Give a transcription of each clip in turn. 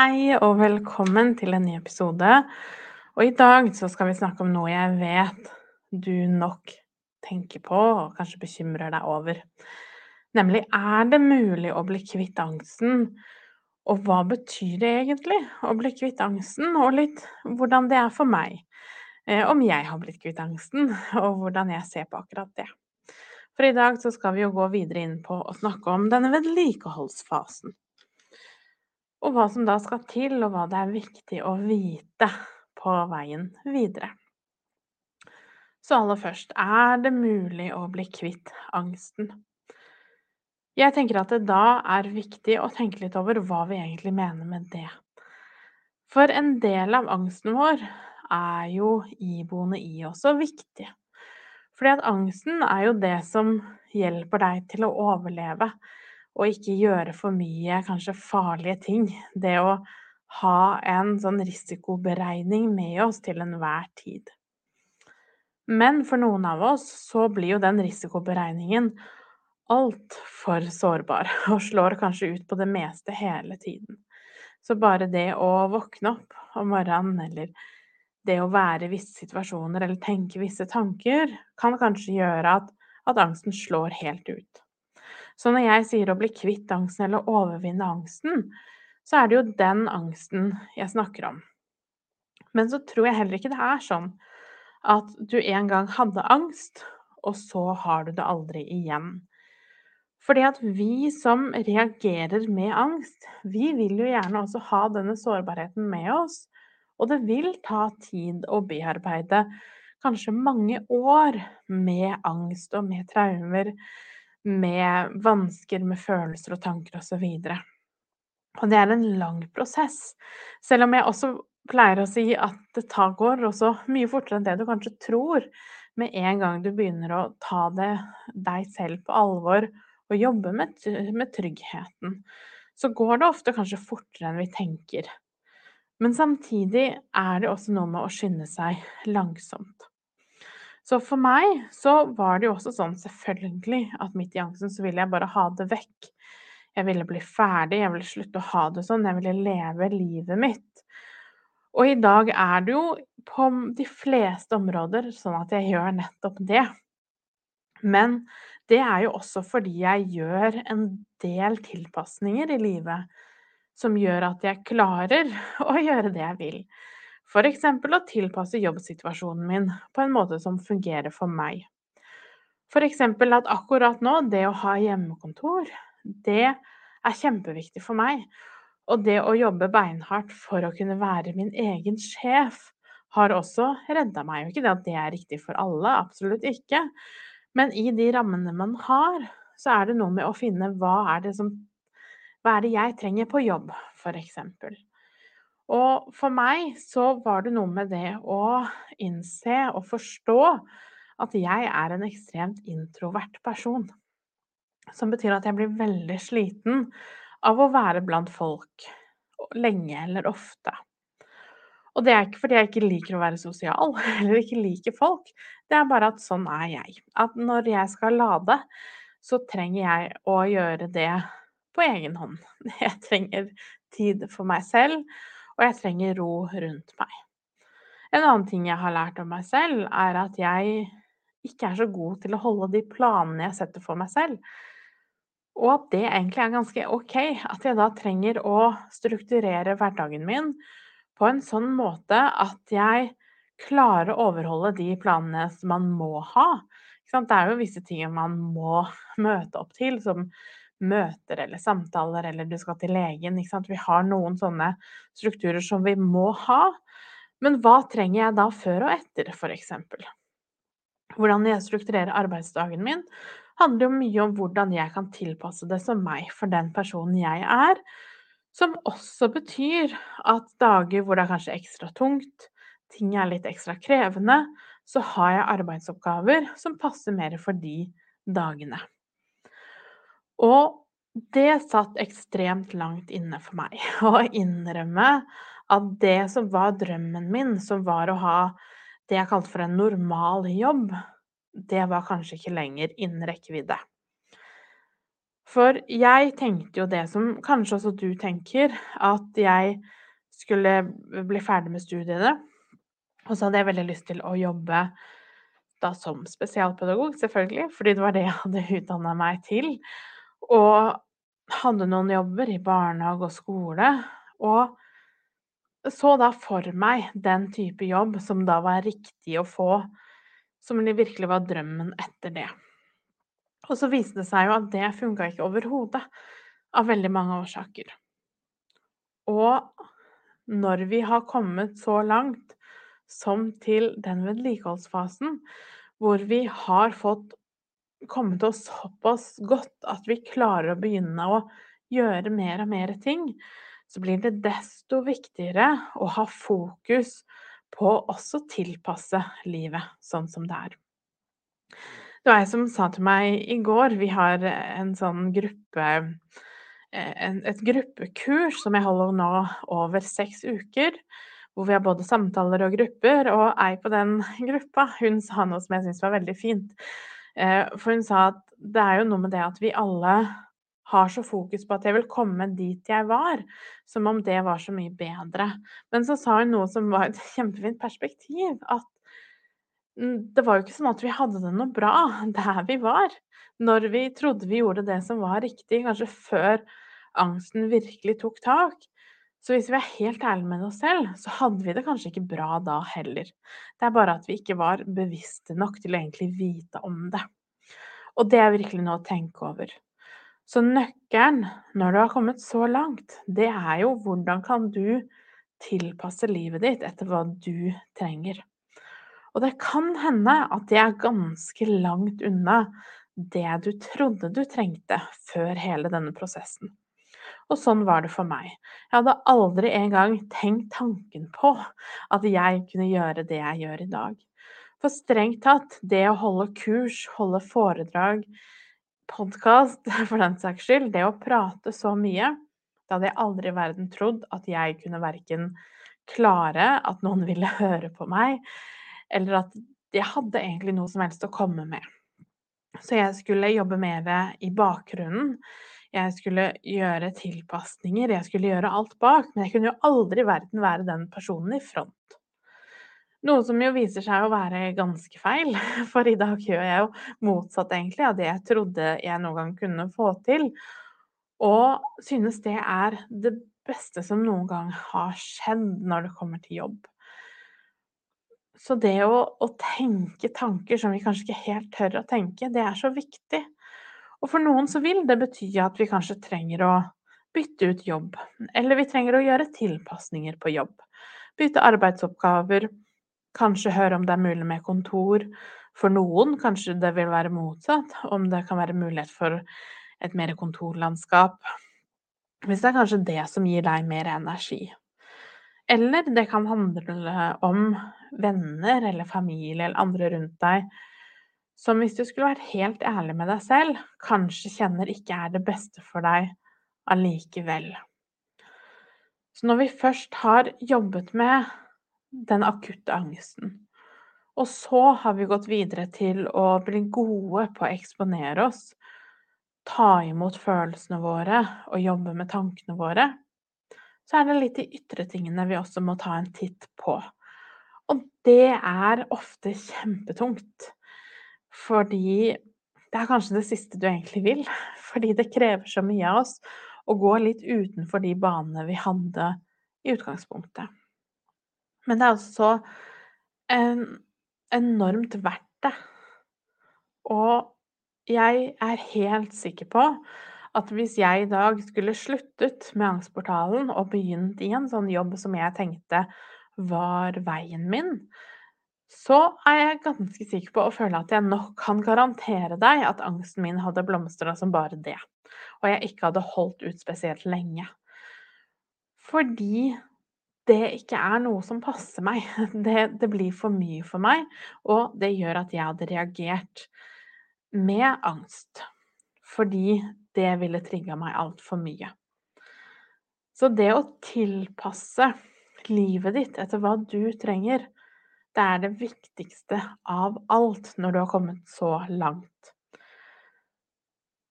Hei og velkommen til en ny episode. Og i dag så skal vi snakke om noe jeg vet du nok tenker på og kanskje bekymrer deg over. Nemlig er det mulig å bli kvitt angsten? Og hva betyr det egentlig å bli kvitt angsten, og litt hvordan det er for meg. Eh, om jeg har blitt kvitt angsten, og hvordan jeg ser på akkurat det. For i dag så skal vi jo gå videre inn på å snakke om denne vedlikeholdsfasen og hva som da skal til, og hva det er viktig å vite på veien videre. Så aller først, er det mulig å bli kvitt angsten? Jeg tenker at det da er viktig å tenke litt over hva vi egentlig mener med det. For en del av angsten vår er jo iboende i oss og viktig. Fordi at angsten er jo det som hjelper deg til å overleve og ikke gjøre for mye kanskje farlige ting. Det å ha en sånn risikoberegning med oss til enhver tid. Men for noen av oss så blir jo den risikoberegningen altfor sårbar, og slår kanskje ut på det meste hele tiden. Så bare det å våkne opp om morgenen, eller det å være i visse situasjoner eller tenke visse tanker, kan kanskje gjøre at, at angsten slår helt ut. Så når jeg sier å bli kvitt angsten eller overvinne angsten, så er det jo den angsten jeg snakker om. Men så tror jeg heller ikke det er sånn at du en gang hadde angst, og så har du det aldri igjen. Fordi at vi som reagerer med angst, vi vil jo gjerne også ha denne sårbarheten med oss. Og det vil ta tid å bearbeide kanskje mange år med angst og med traumer med vansker med følelser og tanker osv. Og, og det er en lang prosess. Selv om jeg også pleier å si at det tar, går også mye fortere enn det du kanskje tror. Med en gang du begynner å ta det deg selv på alvor og jobbe med, med tryggheten, så går det ofte kanskje fortere enn vi tenker. Men samtidig er det også noe med å skynde seg langsomt. Så for meg så var det jo også sånn, selvfølgelig, at midt i angsten så ville jeg bare ha det vekk. Jeg ville bli ferdig, jeg ville slutte å ha det sånn, jeg ville leve livet mitt. Og i dag er det jo på de fleste områder sånn at jeg gjør nettopp det. Men det er jo også fordi jeg gjør en del tilpasninger i livet som gjør at jeg klarer å gjøre det jeg vil. F.eks. å tilpasse jobbsituasjonen min på en måte som fungerer for meg. F.eks. at akkurat nå, det å ha hjemmekontor, det er kjempeviktig for meg. Og det å jobbe beinhardt for å kunne være min egen sjef har også redda meg. Og ikke det at det er riktig for alle, absolutt ikke. Men i de rammene man har, så er det noe med å finne hva er det som Hva er det jeg trenger på jobb, f.eks. Og for meg så var det noe med det å innse og forstå at jeg er en ekstremt introvert person. Som betyr at jeg blir veldig sliten av å være blant folk lenge eller ofte. Og det er ikke fordi jeg ikke liker å være sosial eller ikke liker folk, det er bare at sånn er jeg. At når jeg skal lade, så trenger jeg å gjøre det på egen hånd. Jeg trenger tid for meg selv, og jeg trenger ro rundt meg. En annen ting jeg har lært om meg selv, er at jeg ikke er så god til å holde de planene jeg setter for meg selv. Og at det egentlig er ganske ok. At jeg da trenger å strukturere hverdagen min på en sånn måte at jeg klarer å overholde de planene som man må ha. Det er jo visse ting man må møte opp til, som møter eller samtaler, eller du skal til legen. Vi har noen sånne strukturer som vi må ha. Men hva trenger jeg da før og etter, f.eks.? Hvordan jeg strukturerer arbeidsdagen min, handler jo mye om hvordan jeg kan tilpasse det som meg for den personen jeg er. Som også betyr at dager hvor det er kanskje ekstra tungt, ting er litt ekstra krevende, så har jeg arbeidsoppgaver som passer mer for de dagene. Og det satt ekstremt langt inne for meg å innrømme at det som var drømmen min, som var å ha det jeg kalte for en normal jobb, det var kanskje ikke lenger innen rekkevidde. For jeg tenkte jo det som kanskje også du tenker, at jeg skulle bli ferdig med studiene, og så hadde jeg veldig lyst til å jobbe da som spesialpedagog, selvfølgelig, fordi det var det jeg hadde utdanna meg til. Og hadde noen jobber i barnehage og skole. Og så da for meg den type jobb som da var riktig å få, som virkelig var drømmen etter det. Og så viste det seg jo at det funka ikke overhodet, av veldig mange årsaker. Og når vi har kommet så langt som til den vedlikeholdsfasen hvor vi har fått kommet oss såpass godt at vi klarer å begynne å gjøre mer og mer ting, så blir det desto viktigere å ha fokus på også tilpasse livet sånn som det er. Det var ei som sa til meg i går Vi har en sånn gruppe et gruppekurs som jeg holder nå over seks uker. Hvor vi har både samtaler og grupper. Og ei på den gruppa hun sa noe som jeg syntes var veldig fint. Eh, for hun sa at det er jo noe med det at vi alle har så fokus på at jeg vil komme dit jeg var, som om det var så mye bedre. Men så sa hun noe som var et kjempefint perspektiv, at det var jo ikke sånn at vi hadde det noe bra der vi var, når vi trodde vi gjorde det som var riktig, kanskje før angsten virkelig tok tak. Så hvis vi er helt ærlige med oss selv, så hadde vi det kanskje ikke bra da heller. Det er bare at vi ikke var bevisste nok til å egentlig vite om det. Og det er virkelig noe å tenke over. Så nøkkelen når du har kommet så langt, det er jo hvordan kan du tilpasse livet ditt etter hva du trenger. Og det kan hende at det er ganske langt unna det du trodde du trengte før hele denne prosessen. Og sånn var det for meg. Jeg hadde aldri engang tenkt tanken på at jeg kunne gjøre det jeg gjør i dag. For strengt tatt, det å holde kurs, holde foredrag, podkast for den saks skyld, det å prate så mye, det hadde jeg aldri i verden trodd at jeg kunne verken klare, at noen ville høre på meg, eller at jeg hadde egentlig noe som helst å komme med. Så jeg skulle jobbe det i bakgrunnen. Jeg skulle gjøre tilpasninger, jeg skulle gjøre alt bak, men jeg kunne jo aldri i verden være den personen i front. Noe som jo viser seg å være ganske feil, for i dag gjør jeg jo motsatt egentlig av det jeg trodde jeg noen gang kunne få til. Og synes det er det beste som noen gang har skjedd når det kommer til jobb. Så det å, å tenke tanker som vi kanskje ikke helt tør å tenke, det er så viktig. Og for noen så vil det bety at vi kanskje trenger å bytte ut jobb, eller vi trenger å gjøre tilpasninger på jobb. Bytte arbeidsoppgaver, Kanskje høre om det er mulig med kontor. For noen kanskje det vil være motsatt, om det kan være mulighet for et mer kontorlandskap. Hvis det er kanskje det som gir deg mer energi. Eller det kan handle om venner eller familie eller andre rundt deg som hvis du skulle vært helt ærlig med deg selv, kanskje kjenner ikke er det beste for deg allikevel. Så når vi først har jobbet med den akutte angsten. Og så har vi gått videre til å bli gode på å eksponere oss, ta imot følelsene våre og jobbe med tankene våre. Så er det litt de ytre tingene vi også må ta en titt på. Og det er ofte kjempetungt. Fordi det er kanskje det siste du egentlig vil. Fordi det krever så mye av oss å gå litt utenfor de banene vi hadde i utgangspunktet. Men det er også en, enormt verdt det. Og jeg er helt sikker på at hvis jeg i dag skulle sluttet med Angstportalen og begynt i en sånn jobb som jeg tenkte var veien min, så er jeg ganske sikker på å føle at jeg nok kan garantere deg at angsten min hadde blomstra som bare det, og jeg ikke hadde holdt ut spesielt lenge. Fordi det ikke er noe som passer meg. Det, det blir for mye for meg, og det gjør at jeg hadde reagert med angst. Fordi det ville trigga meg altfor mye. Så det å tilpasse livet ditt etter hva du trenger, det er det viktigste av alt når du har kommet så langt.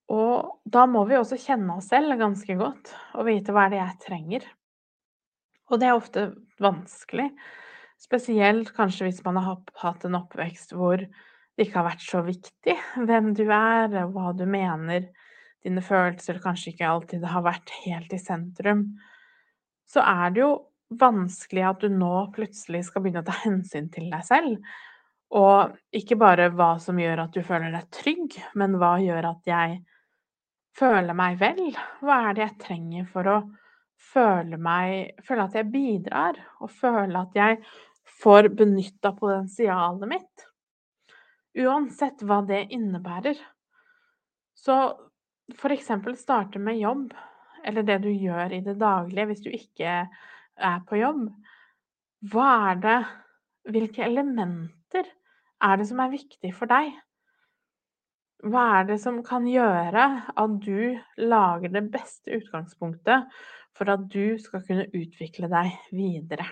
Og da må vi også kjenne oss selv ganske godt og vite hva er det jeg trenger. Og det er ofte vanskelig, spesielt kanskje hvis man har hatt en oppvekst hvor det ikke har vært så viktig hvem du er, hva du mener, dine følelser kanskje ikke alltid har vært helt i sentrum. Så er det jo vanskelig at du nå plutselig skal begynne å ta hensyn til deg selv. Og ikke bare hva som gjør at du føler deg trygg, men hva gjør at jeg føler meg vel? Hva er det jeg trenger for å føle meg Føle at jeg bidrar, og føle at jeg får benytta potensialet mitt. Uansett hva det innebærer. Så for eksempel starte med jobb, eller det du gjør i det daglige hvis du ikke er på jobb. Hva er det Hvilke elementer er det som er viktig for deg? Hva er det som kan gjøre at du lager det beste utgangspunktet for at du skal kunne utvikle deg videre?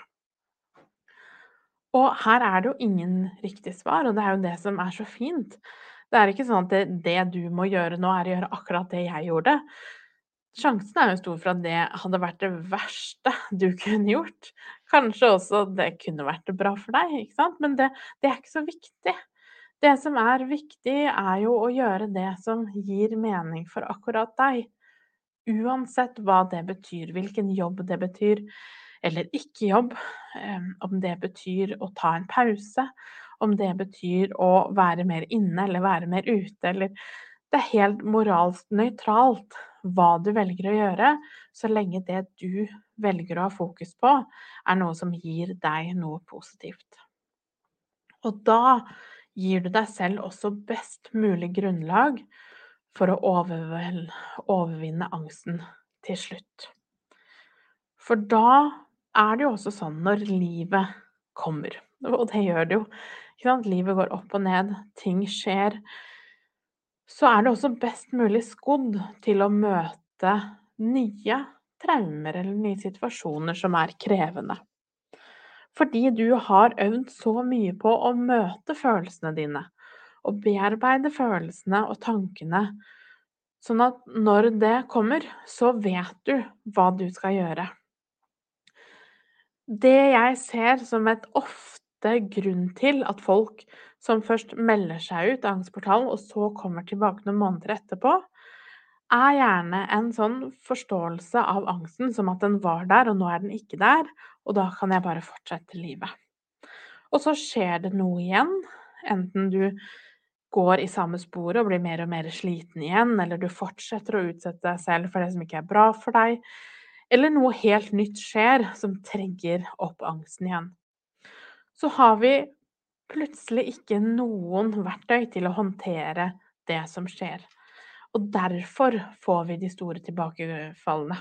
Og her er det jo ingen riktig svar, og det er jo det som er så fint. Det er ikke sånn at det, det du må gjøre nå, er å gjøre akkurat det jeg gjorde. Sjansen er jo stor for at det hadde vært det verste du kunne gjort. Kanskje også det kunne vært bra for deg, ikke sant? men det, det er ikke så viktig. Det som er viktig, er jo å gjøre det som gir mening for akkurat deg. Uansett hva det betyr, hvilken jobb det betyr, eller ikke jobb. Om det betyr å ta en pause, om det betyr å være mer inne eller være mer ute, eller Det er helt moralsk nøytralt hva du velger å gjøre, så lenge det du velger å ha fokus på, er noe som gir deg noe positivt. Og da gir du deg selv også best mulig grunnlag for å overvinne angsten til slutt. For da er det jo også sånn når livet kommer, og det gjør det jo Livet går opp og ned, ting skjer. Så er det også best mulig skodd til å møte nye traumer eller nye situasjoner som er krevende. Fordi du har øvd så mye på å møte følelsene dine og bearbeide følelsene og tankene, sånn at når det kommer, så vet du hva du skal gjøre. Det jeg ser som et ofte grunn til at folk som først melder seg ut av angstportalen, og så kommer tilbake noen måneder etterpå, er gjerne en sånn forståelse av angsten som at den var der, og nå er den ikke der, og da kan jeg bare fortsette livet. Og så skjer det noe igjen, enten du går i samme sporet og blir mer og mer sliten igjen, eller du fortsetter å utsette deg selv for det som ikke er bra for deg, eller noe helt nytt skjer som trigger opp angsten igjen. Så har vi plutselig ikke noen verktøy til å håndtere det som skjer. Og derfor får vi de store tilbakefallene.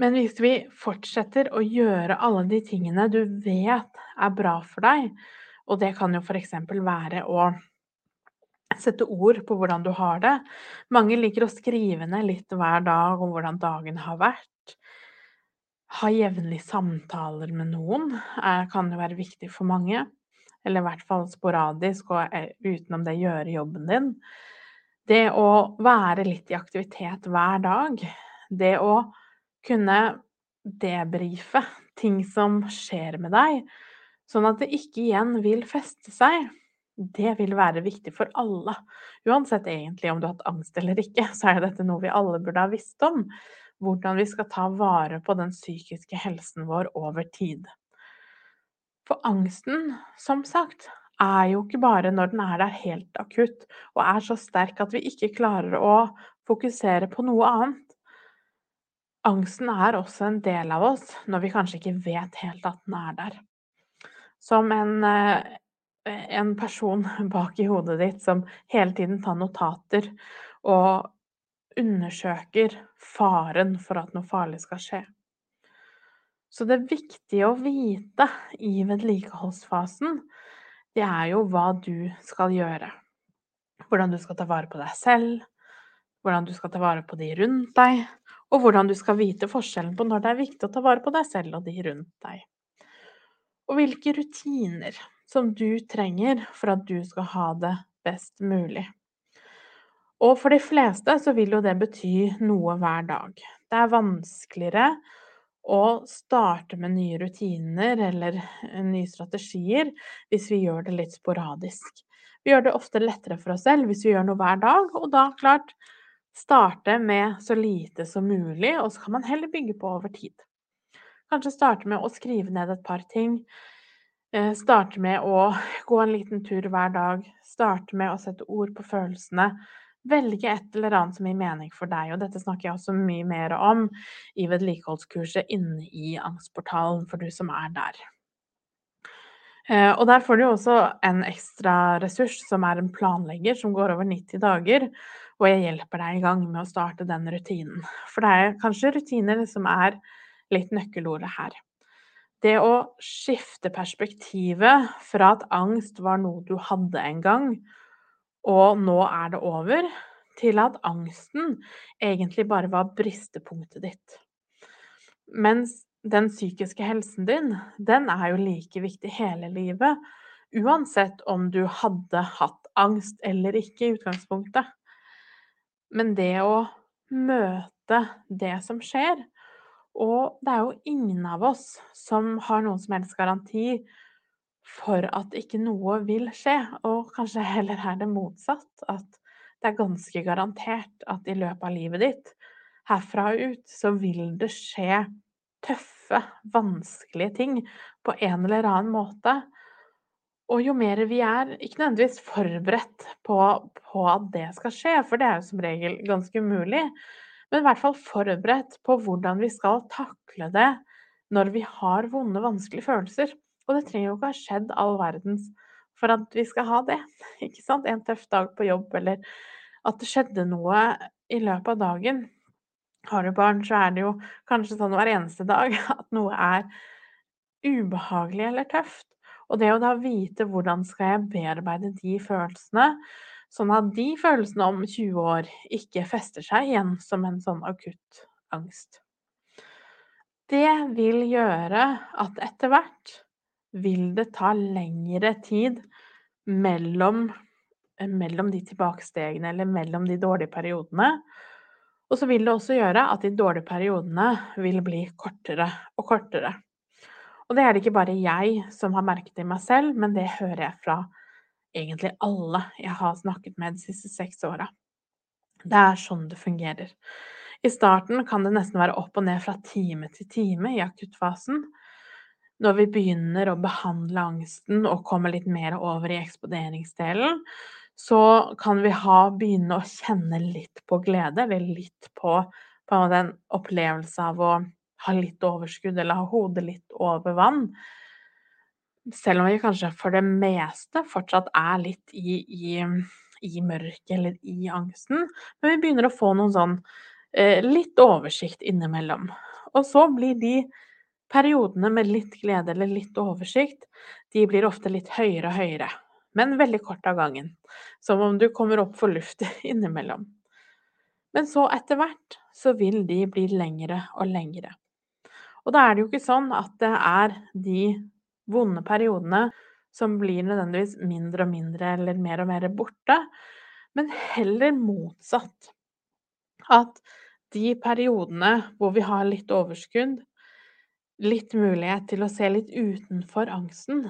Men hvis vi fortsetter å gjøre alle de tingene du vet er bra for deg, og det kan jo f.eks. være å sette ord på hvordan du har det. Mange liker å skrive ned litt hver dag om hvordan dagen har vært. Ha jevnlige samtaler med noen er, kan jo være viktig for mange. Eller i hvert fall sporadisk og eh, utenom det gjøre jobben din. Det å være litt i aktivitet hver dag. Det å kunne debrife ting som skjer med deg, sånn at det ikke igjen vil feste seg, det vil være viktig for alle. Uansett egentlig om du har hatt angst eller ikke, så er dette noe vi alle burde ha visst om. Hvordan vi skal ta vare på den psykiske helsen vår over tid. For angsten, som sagt, er jo ikke bare når den er der helt akutt og er så sterk at vi ikke klarer å fokusere på noe annet. Angsten er også en del av oss når vi kanskje ikke vet helt at den er der. Som en, eh, en person bak i hodet ditt som hele tiden tar notater og undersøker faren for at noe farlig skal skje. Så det viktige å vite i vedlikeholdsfasen, det er jo hva du skal gjøre. Hvordan du skal ta vare på deg selv, hvordan du skal ta vare på de rundt deg, og hvordan du skal vite forskjellen på når det er viktig å ta vare på deg selv og de rundt deg. Og hvilke rutiner som du trenger for at du skal ha det best mulig. Og for de fleste så vil jo det bety noe hver dag. Det er vanskeligere å starte med nye rutiner eller nye strategier hvis vi gjør det litt sporadisk. Vi gjør det ofte lettere for oss selv hvis vi gjør noe hver dag, og da klart starte med så lite som mulig, og så kan man heller bygge på over tid. Kanskje starte med å skrive ned et par ting. Eh, starte med å gå en liten tur hver dag. Starte med å sette ord på følelsene. Velge et eller annet som gir mening for deg, og dette snakker jeg også mye mer om i vedlikeholdskurset inne i Angstportalen for du som er der. Eh, og der får du også en ekstra ressurs som er en planlegger som går over 90 dager, og jeg hjelper deg i gang med å starte den rutinen. For det er kanskje rutiner som er litt nøkkelordet her. Det å skifte perspektivet fra at angst var noe du hadde en gang, og nå er det over, til at angsten egentlig bare var bristepunktet ditt. Mens den psykiske helsen din, den er jo like viktig hele livet, uansett om du hadde hatt angst eller ikke i utgangspunktet. Men det å møte det som skjer Og det er jo ingen av oss som har noen som helst garanti for at ikke noe vil skje. Og kanskje heller er det motsatt. At det er ganske garantert at i løpet av livet ditt, herfra og ut, så vil det skje tøffe, vanskelige ting på en eller annen måte. Og jo mer vi er, ikke nødvendigvis forberedt på, på, at det skal skje, for det er jo som regel ganske umulig, men i hvert fall forberedt på hvordan vi skal takle det når vi har vonde, vanskelige følelser. Og det trenger jo ikke ha skjedd all verdens for at vi skal ha det. Ikke sant? En tøff dag på jobb, eller at det skjedde noe i løpet av dagen. Har du barn, så er det jo kanskje sånn hver eneste dag at noe er ubehagelig eller tøft. Og det å da vite hvordan skal jeg bearbeide de følelsene, sånn at de følelsene om 20 år ikke fester seg igjen som en sånn akutt angst. Det vil gjøre at etter hvert vil det ta lengre tid mellom, mellom de tilbakestegene eller mellom de dårlige periodene. Og så vil det også gjøre at de dårlige periodene vil bli kortere og kortere. Og det er det ikke bare jeg som har merket i meg selv, men det hører jeg fra egentlig alle jeg har snakket med de siste seks åra. Det er sånn det fungerer. I starten kan det nesten være opp og ned fra time til time i akuttfasen når vi begynner å behandle angsten og kommer litt mer over i eksponeringsdelen, så kan vi ha, begynne å kjenne litt på glede, eller litt på, på en opplevelse av å ha litt overskudd eller ha hodet litt over vann. Selv om vi kanskje for det meste fortsatt er litt i, i, i mørket eller i angsten. Men vi begynner å få noen sånn eh, litt oversikt innimellom. Og så blir de Periodene med litt glede eller litt oversikt, de blir ofte litt høyere og høyere, men veldig kort av gangen. Som om du kommer opp for luft innimellom. Men så etter hvert så vil de bli lengre og lengre. Og da er det jo ikke sånn at det er de vonde periodene som blir nødvendigvis mindre og mindre eller mer og mer borte, men heller motsatt. At de periodene hvor vi har litt overskudd, litt mulighet til å se litt utenfor angsten,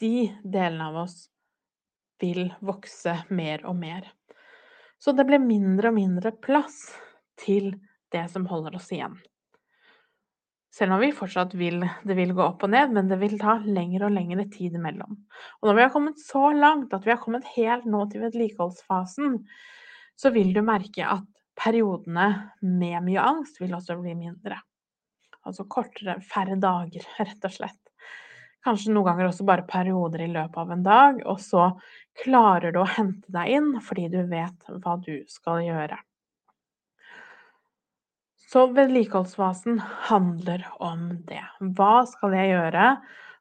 de delene av oss vil vokse mer og mer. Så det blir mindre og mindre plass til det som holder oss igjen. Selv om vi fortsatt vil det vil gå opp og ned, men det vil ta lengre og lengre tid imellom. Og når vi har kommet så langt at vi har kommet helt nå til vedlikeholdsfasen, så vil du merke at periodene med mye angst vil også bli mindre. Altså kortere, færre dager, rett og slett. Kanskje noen ganger også bare perioder i løpet av en dag, og så klarer du å hente deg inn fordi du vet hva du skal gjøre. Så vedlikeholdsfasen handler om det. Hva skal jeg gjøre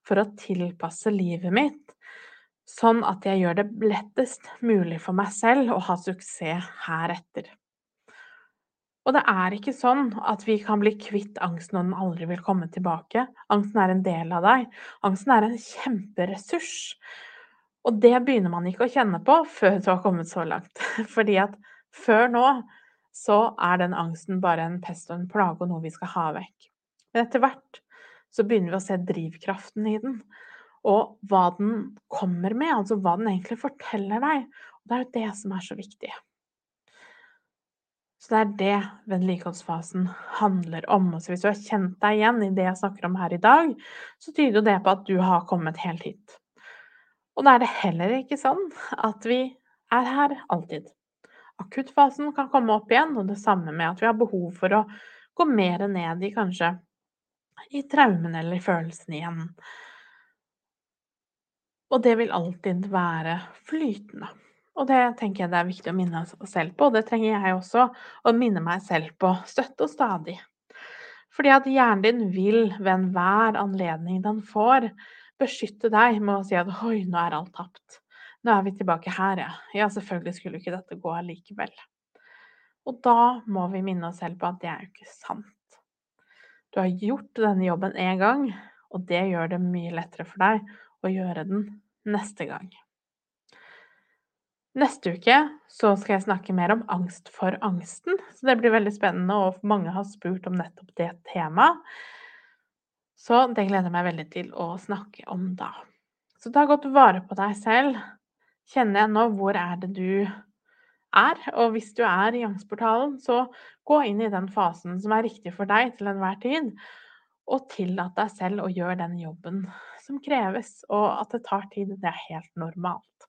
for å tilpasse livet mitt sånn at jeg gjør det lettest mulig for meg selv å ha suksess heretter? Og det er ikke sånn at vi kan bli kvitt angsten og den aldri vil komme tilbake. Angsten er en del av deg. Angsten er en kjemperessurs. Og det begynner man ikke å kjenne på før du har kommet så langt. Fordi at før nå så er den angsten bare en pest og en plage og noe vi skal ha vekk. Men etter hvert så begynner vi å se drivkraften i den, og hva den kommer med, altså hva den egentlig forteller deg. Og det er jo det som er så viktig. Så det er det vedlikeholdsfasen handler om. Så hvis du har kjent deg igjen i det jeg snakker om her i dag, så tyder jo det på at du har kommet helt hit. Og da er det heller ikke sånn at vi er her alltid. Akuttfasen kan komme opp igjen, og det samme med at vi har behov for å gå mer ned i kanskje i traumene eller i følelsene igjen. Og det vil alltid være flytende. Og det tenker jeg det er viktig å minne oss selv på, og det trenger jeg også å minne meg selv på støtt og stadig. Fordi at hjernen din vil ved enhver anledning den får, beskytte deg med å si at 'oi, nå er alt tapt'. Nå er vi tilbake her, ja. Ja, selvfølgelig skulle ikke dette gå allikevel. Og da må vi minne oss selv på at det er jo ikke sant. Du har gjort denne jobben én gang, og det gjør det mye lettere for deg å gjøre den neste gang. Neste uke så skal jeg snakke mer om angst for angsten, så det blir veldig spennende, og mange har spurt om nettopp det temaet. Så det gleder jeg meg veldig til å snakke om da. Så ta godt vare på deg selv kjenner jeg nå hvor er det du er. Og hvis du er i angstportalen, så gå inn i den fasen som er riktig for deg til enhver tid. Og tillat deg selv å gjøre den jobben som kreves. Og at det tar tid, det er helt normalt.